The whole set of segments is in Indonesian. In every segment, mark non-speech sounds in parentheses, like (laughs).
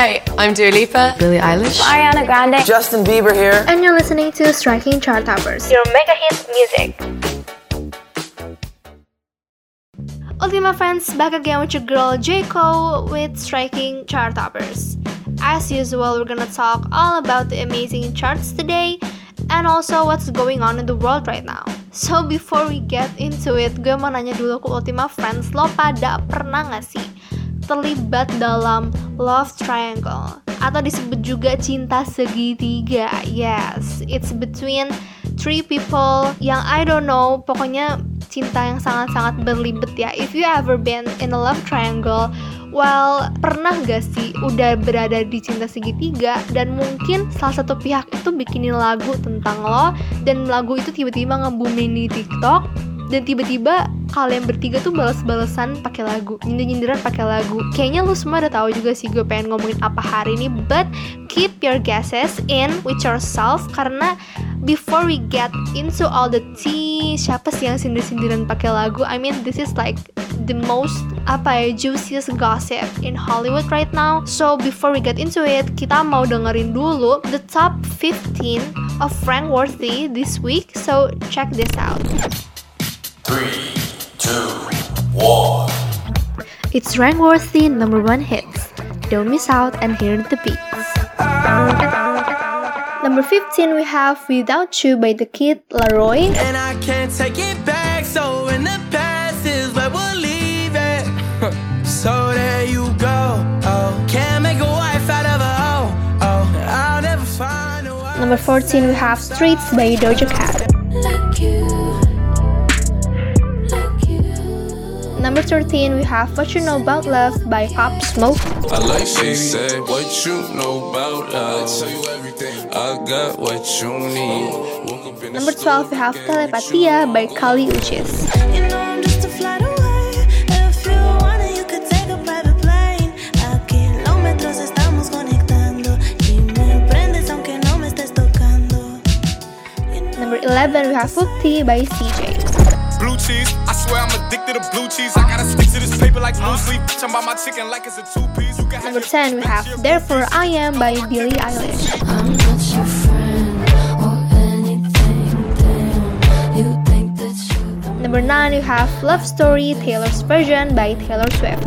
Hey, I'm Dua Lipa. Billie Eilish. Ariana Grande. Justin Bieber here. And you're listening to Striking Chart Toppers. Your mega hit music. Ultima friends, back again with your girl J. Cole with Striking Chart Toppers. As usual, we're gonna talk all about the amazing charts today and also what's going on in the world right now. So before we get into it, gue mau nanya dulu ke Ultima Friends, lo pada pernah gak sih terlibat dalam love triangle? Atau disebut juga cinta segitiga? Yes, it's between three people yang I don't know, pokoknya cinta yang sangat-sangat berlibet ya. If you ever been in a love triangle, well, pernah gak sih udah berada di cinta segitiga dan mungkin salah satu pihak itu bikinin lagu tentang lo dan lagu itu tiba-tiba nge-booming di TikTok dan tiba-tiba kalian bertiga tuh balas-balesan pakai lagu, nyindir-nyindiran pakai lagu. Kayaknya lu semua udah tahu juga sih gue pengen ngomongin apa hari ini, but keep your guesses in with yourself karena before we get into all the tea, siapa sih yang sindir-sindiran pakai lagu? I mean, this is like the most apa ya juiciest gossip in Hollywood right now. So before we get into it, kita mau dengerin dulu the top 15 of Frank Worthy this week. So check this out. Three, two, one. It's Frank Worthy number one hits. Don't miss out and hear the beats. Number 15 we have Without You by the Kid Laroi. And I can't take it back, so in the past is where we'll leave it. (laughs) so there you go. Oh, can't make a wife out of a hoe. Oh, I'll never find a wife. Number 14 we have Streets by Doja Cat. Number 13 we have What You Know About Love by Pop Smoke. I like she said, what you know about love. tell you everything. I got what you need. Woke up in the Number 12 we have Telepatia by Kali Uchis. You know I'm just a flight away. If you want it, you could take a private plane. A kilómetros estamos conectando. Y me prendes aunque no me estés tocando. You know Number 11 we have Fukti by CJ. Blue cheese, I swear I'm addicted to blue cheese. I gotta stick to this paper like blue sleep. Bitch, I'm by my chicken like it's a two piece. You can Number 10 we have Therefore I Am by Billie Eilish. I'm not your friend or anything. Damn, you think that you're Number 9 we have Love Story Taylor's version by Taylor Swift.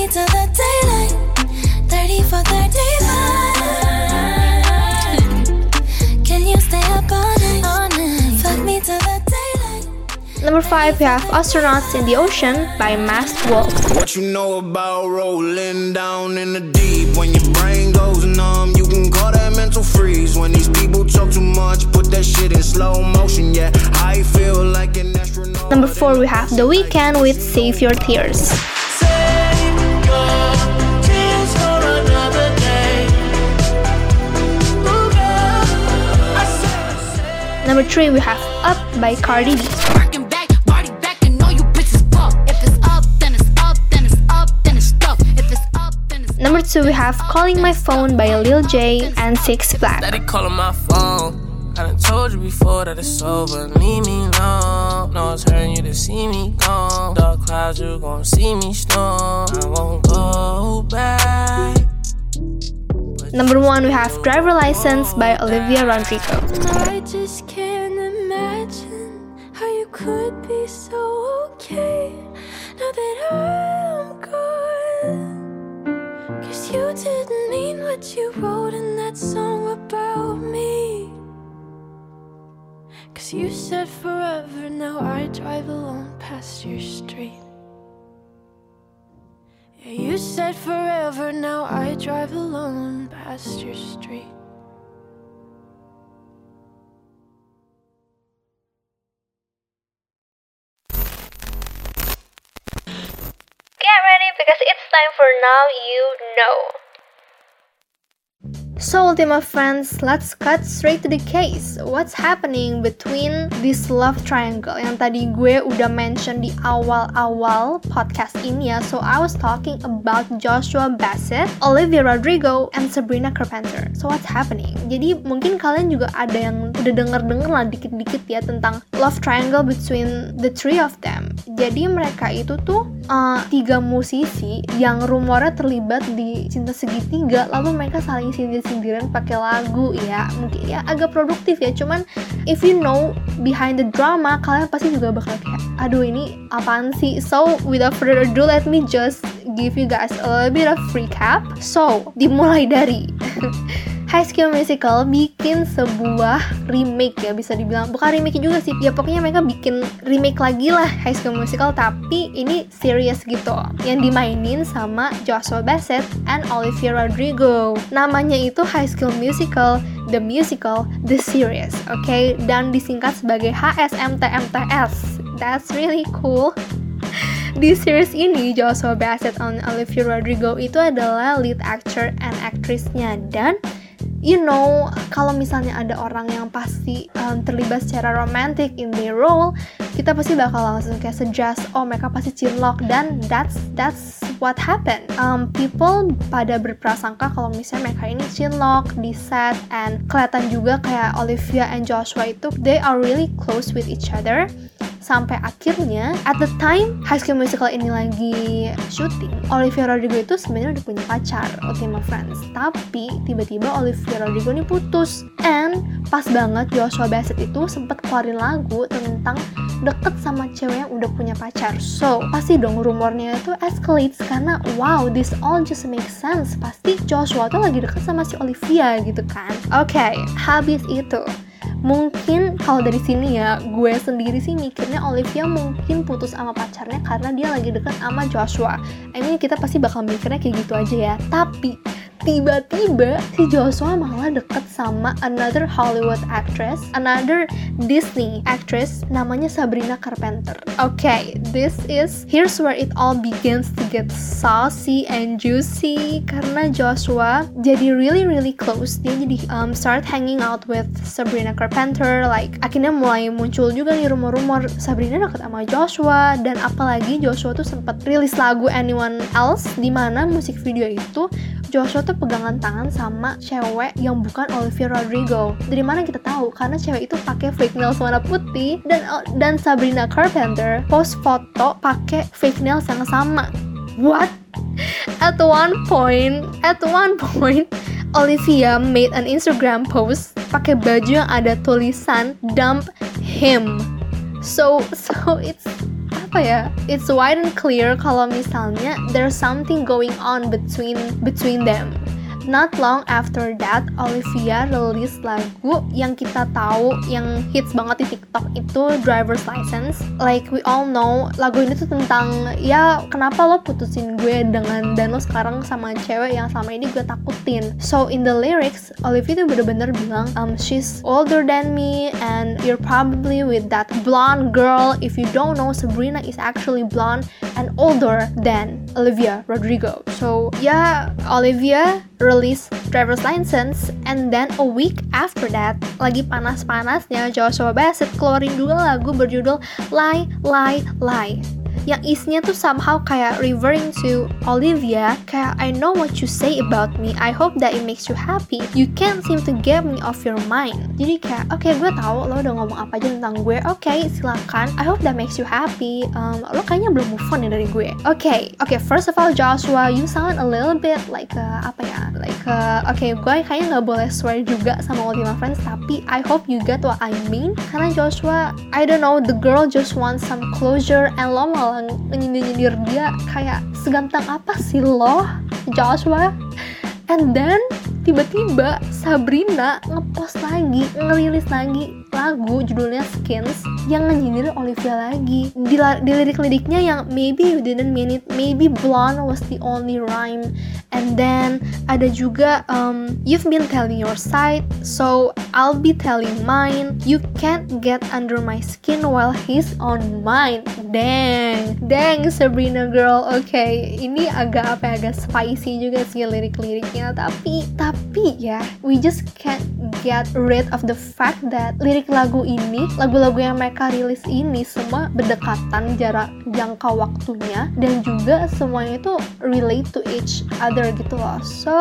me till the daylight. 30 for 35. Can you stay up all night? All night. Fuck me till the daylight. Number 5 we have Astronauts in the Ocean by Masked Wolf. What you know about rolling down in the deep? When your brain goes numb, you can call that mental freeze. When these people talk too much, put that shit in slow motion. Yeah, I feel like an astronaut. Number 4 we have The Weeknd with Save Your Tears. Number 3 we have Up by Cardi B. Working back, body back, and know you bitches fuck. If it's up, then it's up, then it's up, then it's stuck. If it's up, then it's Number 2 we have Calling My Phone by Lil J and Six Flag. Daddy calling my phone. I done told you before that it's over. Leave me alone. No, it's hurting you to see me gone. Dark clouds, you gon' see me storm. I won't go back. Number 1 we have Driver License by Olivia Rodrigo. I just can't imagine how you could be so okay now that I'm gone. Cause you didn't mean what you wrote in that song about me. Cause you said forever, now I drive alone past your street. You said forever, now I drive alone past your street. Get ready because it's time for Now You Know. So, Ultima friends, let's cut straight to the case. What's happening between this love triangle yang tadi gue udah mention di awal-awal podcast ini ya. So, I was talking about Joshua Bassett, Olivia Rodrigo, and Sabrina Carpenter. So, what's happening? Jadi, mungkin kalian juga ada yang udah denger-denger lah dikit-dikit ya tentang love triangle between the three of them. Jadi, mereka itu tuh uh, tiga musisi yang rumornya terlibat di cinta segitiga, lalu mereka saling sindir-sindiran pakai lagu ya. Mungkin ya agak produktif ya cuman if you know behind the drama kalian pasti juga bakal kayak aduh ini apaan sih? So without further ado let me just give you guys a little bit of recap. So dimulai dari (laughs) High School Musical bikin sebuah remake ya bisa dibilang. Bukan remake juga sih ya pokoknya mereka bikin remake lagi lah High School Musical tapi ini serious gitu. Yang dimainin sama Joshua Bassett and Olivia Rodrigo. Namanya itu High School Musical The Musical The Series oke okay? dan disingkat sebagai HSMTMTS that's really cool. Di series ini Joshua Bassett and Olivia Rodrigo itu adalah lead actor and actressnya. Dan you know kalau misalnya ada orang yang pasti um, terlibat secara romantic in their role kita pasti bakal langsung kayak suggest oh mereka pasti cinlok dan that's that's what happened. Um, people pada berprasangka kalau misalnya mereka ini cinlok di set and kelihatan juga kayak Olivia and Joshua itu they are really close with each other sampai akhirnya at the time High School Musical ini lagi syuting Olivia Rodrigo itu sebenarnya udah punya pacar Ultima Friends. Tapi tiba-tiba Olivia Rodrigo ini putus. And pas banget Joshua Bassett itu sempet keluarin lagu tentang deket sama cewek yang udah punya pacar. So pasti dong rumornya itu escalates karena wow this all just makes sense. Pasti Joshua tuh lagi deket sama si Olivia gitu kan. Oke okay, habis itu mungkin kalau dari sini ya gue sendiri sih mikirnya Olivia mungkin putus sama pacarnya karena dia lagi deket sama Joshua. I mean kita pasti bakal mikirnya kayak gitu aja ya. Tapi tiba-tiba si Joshua malah deket sama another Hollywood actress, another Disney actress namanya Sabrina Carpenter. Oke, okay, this is here's where it all begins to get saucy and juicy karena Joshua jadi really really close. Dia jadi um, start hanging out with Sabrina Carpenter, like akhirnya mulai muncul juga nih rumor-rumor Sabrina deket sama Joshua dan apalagi Joshua tuh sempat rilis lagu Anyone Else di mana musik video itu Joshua tuh pegangan tangan sama cewek yang bukan Olivia Rodrigo. Dari mana kita tahu? Karena cewek itu pakai fake nails warna putih dan dan Sabrina Carpenter post foto pakai fake nails yang sama. What? At one point, at one point, Olivia made an Instagram post pakai baju yang ada tulisan dump him. So, (laughs) so it's apa ya it's wide and clear kalau misalnya there's something going on between between them Not long after that, Olivia rilis lagu yang kita tahu yang hits banget di TikTok itu Driver's License. Like we all know, lagu ini tuh tentang ya kenapa lo putusin gue dengan dan lo sekarang sama cewek yang sama ini gue takutin. So in the lyrics, Olivia tuh bener-bener bilang, um, she's older than me and you're probably with that blonde girl. If you don't know, Sabrina is actually blonde and older than Olivia Rodrigo. So yeah, Olivia release driver's license and then a week after that lagi panas-panasnya Joshua Bassett keluarin dua lagu berjudul Lie Lie Lie yang isinya tuh somehow kayak referring to Olivia kayak I know what you say about me. I hope that it makes you happy. You can't seem to get me off your mind. Jadi kayak oke okay, gue tahu lo udah ngomong apa aja tentang gue. Oke okay, silakan. I hope that makes you happy. Um, lo kayaknya belum move on ya dari gue. Oke okay, oke okay, first of all Joshua you sound a little bit like uh, apa ya like uh, oke okay, gue kayaknya nggak boleh swear juga sama Ultima Friends tapi I hope you get what I mean. Karena Joshua I don't know the girl just wants some closure and lo malah nyindir-nyindir dia kayak segantang apa sih lo? Joshua. And then tiba-tiba Sabrina ngepost lagi, ngerilis lagi lagu judulnya Skins yang nyindir Olivia lagi. Di, di lirik-liriknya yang maybe you didn't mean it, maybe blonde was the only rhyme. And then ada juga um, you've been telling your side, so I'll be telling mine. You can't get under my skin while he's on mine. Dang, dang Sabrina girl. Oke, okay, ini agak apa ya, agak spicy juga sih lirik-liriknya. Tapi, tapi ya, we just can't get rid of the fact that lirik lagu ini, lagu-lagu yang mereka rilis ini semua berdekatan jarak jangka waktunya dan juga semuanya itu relate to each other gitu loh. So,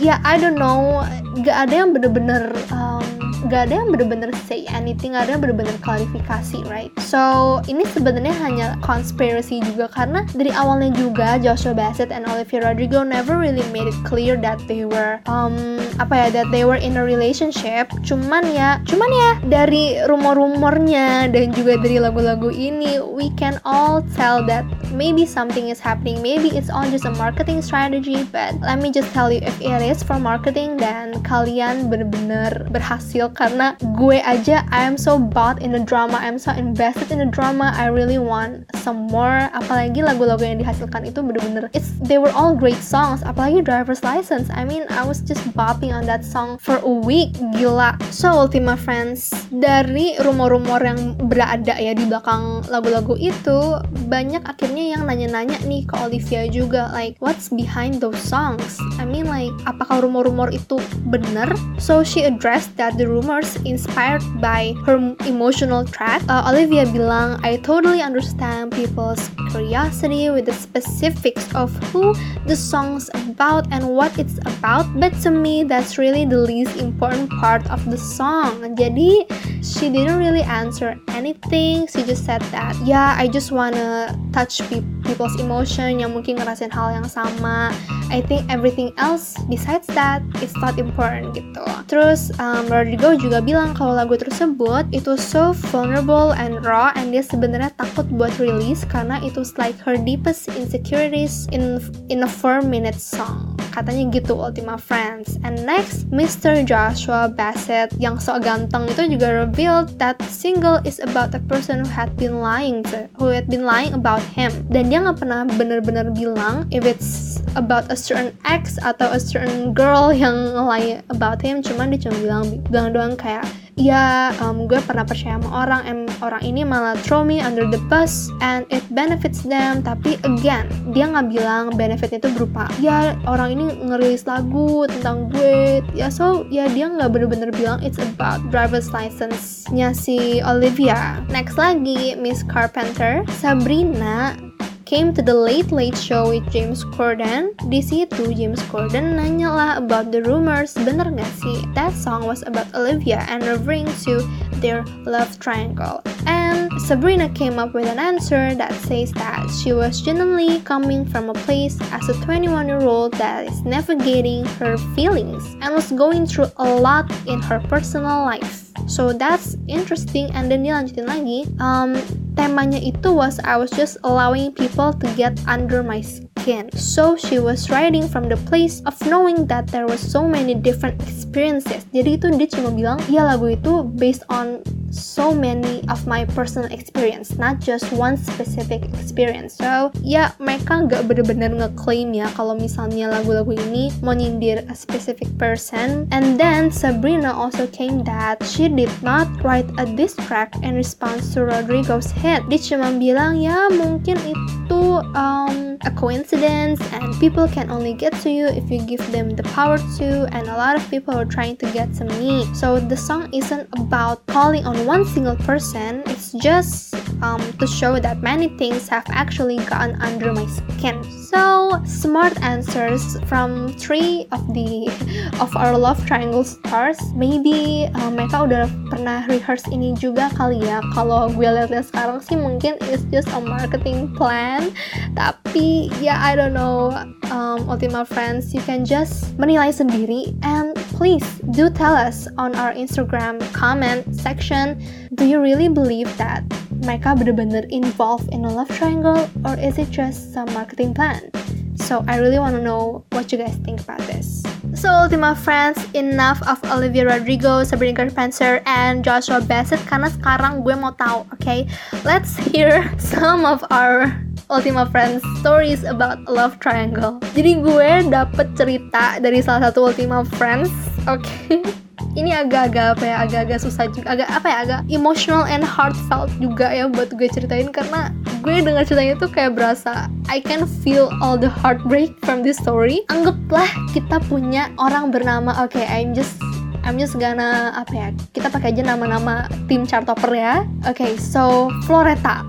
ya yeah, I don't know, gak ada yang bener-bener um, gak ada yang bener-bener say anything, gak ada yang bener-bener klarifikasi, right? So, ini sebenarnya hanya conspiracy juga karena dari awalnya juga Joshua Bassett and Olivia Rodrigo never really made it clear that they were um apa ya that they were in a relationship. Cuman ya, cuman ya dari rumor-rumornya dan juga dari lagu-lagu ini we can all tell that maybe something is happening, maybe it's all just a marketing strategy, but let me just tell you if it is for marketing dan kalian bener-bener berhasil karena gue aja I am so bought in the drama I'm so invested in the drama I really want some more. Apalagi lagu-lagu yang dihasilkan itu bener-bener it's they were all great songs apalagi driver's license. I mean I was just bopping on that song for a week gila. So Ultima Friends dari rumor-rumor yang berada ya di belakang lagu-lagu itu banyak akhirnya yang nanya-nanya nih ke Olivia juga like what's behind those songs? I mean like apakah rumor-rumor itu benar so she addressed that the rumors inspired by her emotional track. Uh, Olivia bilang, I totally understand people's curiosity with the specifics of who the song's about and what it's about, but to me that's really the least important part of the song. Jadi she didn't really answer anything. She just said that, yeah, I just wanna touch pe people's emotion yang mungkin ngerasain hal yang sama. I think everything else besides that it's not important gitu. Terus um, Rodrigo juga bilang kalau lagu tersebut itu so vulnerable and raw and dia sebenarnya takut buat rilis karena itu like her deepest insecurities in in a 4 minute song. Katanya gitu Ultima Friends. And next, Mr. Joshua Bassett yang so ganteng itu juga revealed that single is about a person who had been lying to, who had been lying about him. Dan dia nggak pernah bener-bener bilang if it's about a certain ex atau a certain girl yang lie about him. Cuman dia cuma bilang bilang doang kayak ya um, gue pernah percaya sama orang em orang ini malah throw me under the bus and it benefits them. Tapi again dia nggak bilang benefitnya itu berupa ya orang ini ngerilis lagu tentang gue. Ya so ya dia nggak bener-bener bilang it's about driver's license nya si Olivia. Next lagi Miss Carpenter Sabrina came to the Late Late Show with James Corden. Di situ James Corden nanya lah about the rumors, bener gak sih? That song was about Olivia and referring to their love triangle. And Sabrina came up with an answer that says that she was genuinely coming from a place as a 21 year old that is navigating her feelings and was going through a lot in her personal life. So that's interesting and then dia lanjutin lagi um, temanya itu was I was just allowing people to get under my skin. So she was writing from the place of knowing that there was so many different experiences. Jadi itu dia cuma bilang, ya lagu itu based on so many of my personal experience, not just one specific experience. So ya mereka nggak bener-bener ngeklaim ya kalau misalnya lagu-lagu ini mau nyindir a specific person. And then Sabrina also came that she did not write a diss track in response to Rodrigo's hit. Dia cuma bilang ya mungkin itu um, a coincidence and people can only get to you if you give them the power to and a lot of people are trying to get to me. So the song isn't about calling on one single person, it's just um, to show that many things have actually gotten under my skin. So smart answers from three of the of our love triangle stars. Maybe um, mereka udah pernah rehearse ini juga kali ya. Kalau gue lihat-lihat sekarang sih mungkin it's just a marketing plan. Tapi ya yeah, I don't know. Um, Ultima Friends, you can just menilai sendiri and please do tell us on our Instagram comment section do you really believe that mereka benar-benar involved in a love triangle or is it just some marketing plan? So I really want to know what you guys think about this. So Ultima Friends, enough of Olivia Rodrigo, Sabrina Carpenter, and Joshua Bassett karena sekarang gue mau tahu, oke? Okay? Let's hear (laughs) some of our Ultima Friends stories about love triangle. Jadi gue dapet cerita dari salah satu Ultima Friends, oke? Okay? (laughs) ini agak-agak apa ya agak-agak susah juga agak apa ya agak emotional and heartfelt juga ya buat gue ceritain karena gue dengar ceritanya tuh kayak berasa I can feel all the heartbreak from this story anggaplah kita punya orang bernama oke okay, I'm just I'm just gonna apa ya kita pakai aja nama-nama tim chartopper ya oke okay, so Floreta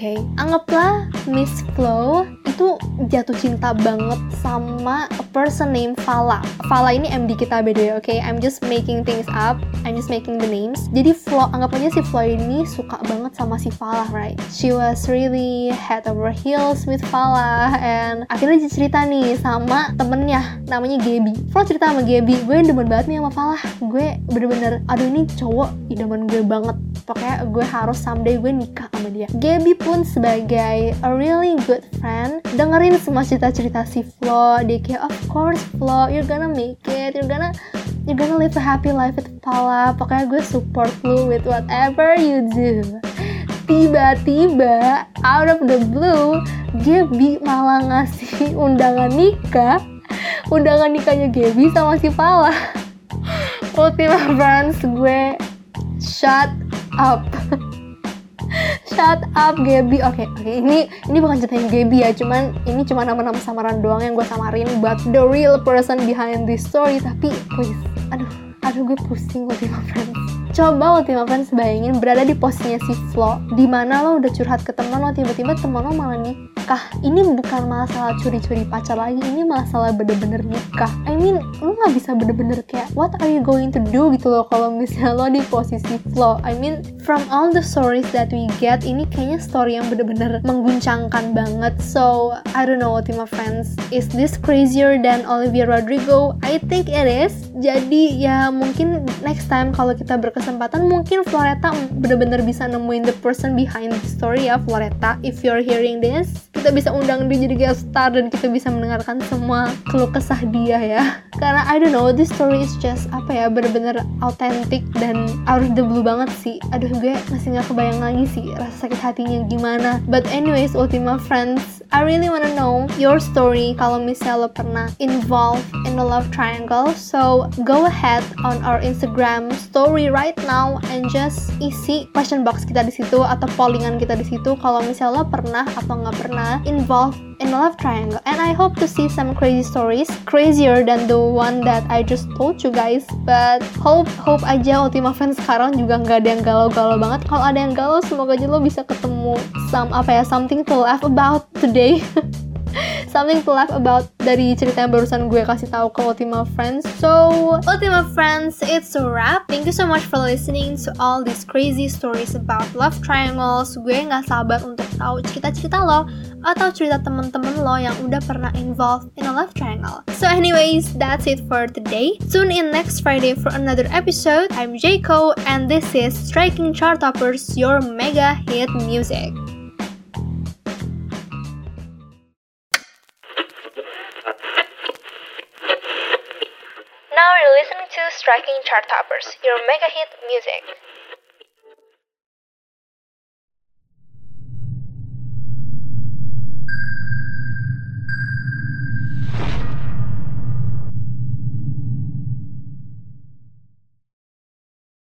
okay. anggaplah Miss Flo itu jatuh cinta banget sama a person named Fala. Fala ini MD kita beda oke? Okay? I'm just making things up. I'm just making the names. Jadi Flo, anggap aja si Flo ini suka banget sama si Fala, right? She was really head over heels with Fala and akhirnya dia cerita nih sama temennya namanya Gaby. Flo cerita sama Gaby, gue demen banget nih sama Fala. Gue bener-bener, aduh ini cowok idaman gue banget. Pokoknya gue harus someday gue nikah sama dia. Gaby pun sebagai a really good friend dengerin semua cerita-cerita si Flo dia kayak of course Flo you're gonna make it you're gonna you're gonna live a happy life with Pala. Pokoknya gue support lu with whatever you do. Tiba-tiba out of the blue Gaby malah ngasih undangan nikah. Undangan nikahnya Gaby sama si Pala. Ultima Friends gue shut up Shut up Gaby. Oke, okay, oke. Okay. Ini ini bukan ceritain Gaby ya, cuman ini cuma nama-nama samaran doang yang gue samarin but the real person behind this story. Tapi please, aduh, aduh gue pusing Ultima Friends. Coba Ultima Friends bayangin berada di posisinya si Flo, di mana lo udah curhat ke teman lo, tiba-tiba teman lo malah nikah. Ini bukan masalah curi-curi pacar lagi, ini masalah bener-bener nikah. I mean, lo nggak bisa bener-bener kayak what are you going to do gitu loh kalau misalnya lo di posisi Flo. I mean, from all the stories that we get, ini kayaknya story yang bener-bener mengguncangkan banget. So, I don't know Ultima Friends, is this crazier than Olivia Rodrigo? I think it is. Jadi ya mungkin next time kalau kita berkesempatan mungkin Floreta bener-bener bisa nemuin the person behind the story ya Floreta. If you're hearing this, kita bisa undang dia jadi guest star dan kita bisa mendengarkan semua keluh kesah dia ya. (laughs) Karena I don't know, this story is just apa ya bener-bener authentic dan out of the blue banget sih. Aduh gue masih nggak kebayang lagi sih rasa sakit hatinya gimana. But anyways, Ultima Friends, I really wanna know your story kalau misalnya lo pernah involved in a love triangle. So go ahead on our Instagram story right now and just isi question box kita di situ atau pollingan kita di situ kalau misalnya lo pernah atau nggak pernah involved in love triangle. And I hope to see some crazy stories, crazier than the one that I just told you guys. But hope hope aja Ultima Fans sekarang juga nggak ada yang galau-galau banget. Kalau ada yang galau, semoga aja lo bisa ketemu some apa ya something to laugh about today. (laughs) (laughs) something to laugh about dari cerita yang barusan gue kasih tahu ke Ultima Friends. So, Ultima Friends, it's a wrap. Thank you so much for listening to all these crazy stories about love triangles. Gue nggak sabar untuk tahu cerita-cerita lo atau cerita temen-temen lo yang udah pernah involved in a love triangle. So anyways, that's it for today. Tune in next Friday for another episode. I'm Jayco and this is Striking Chart Toppers, your mega hit music. Striking Chart Toppers, your mega hit music.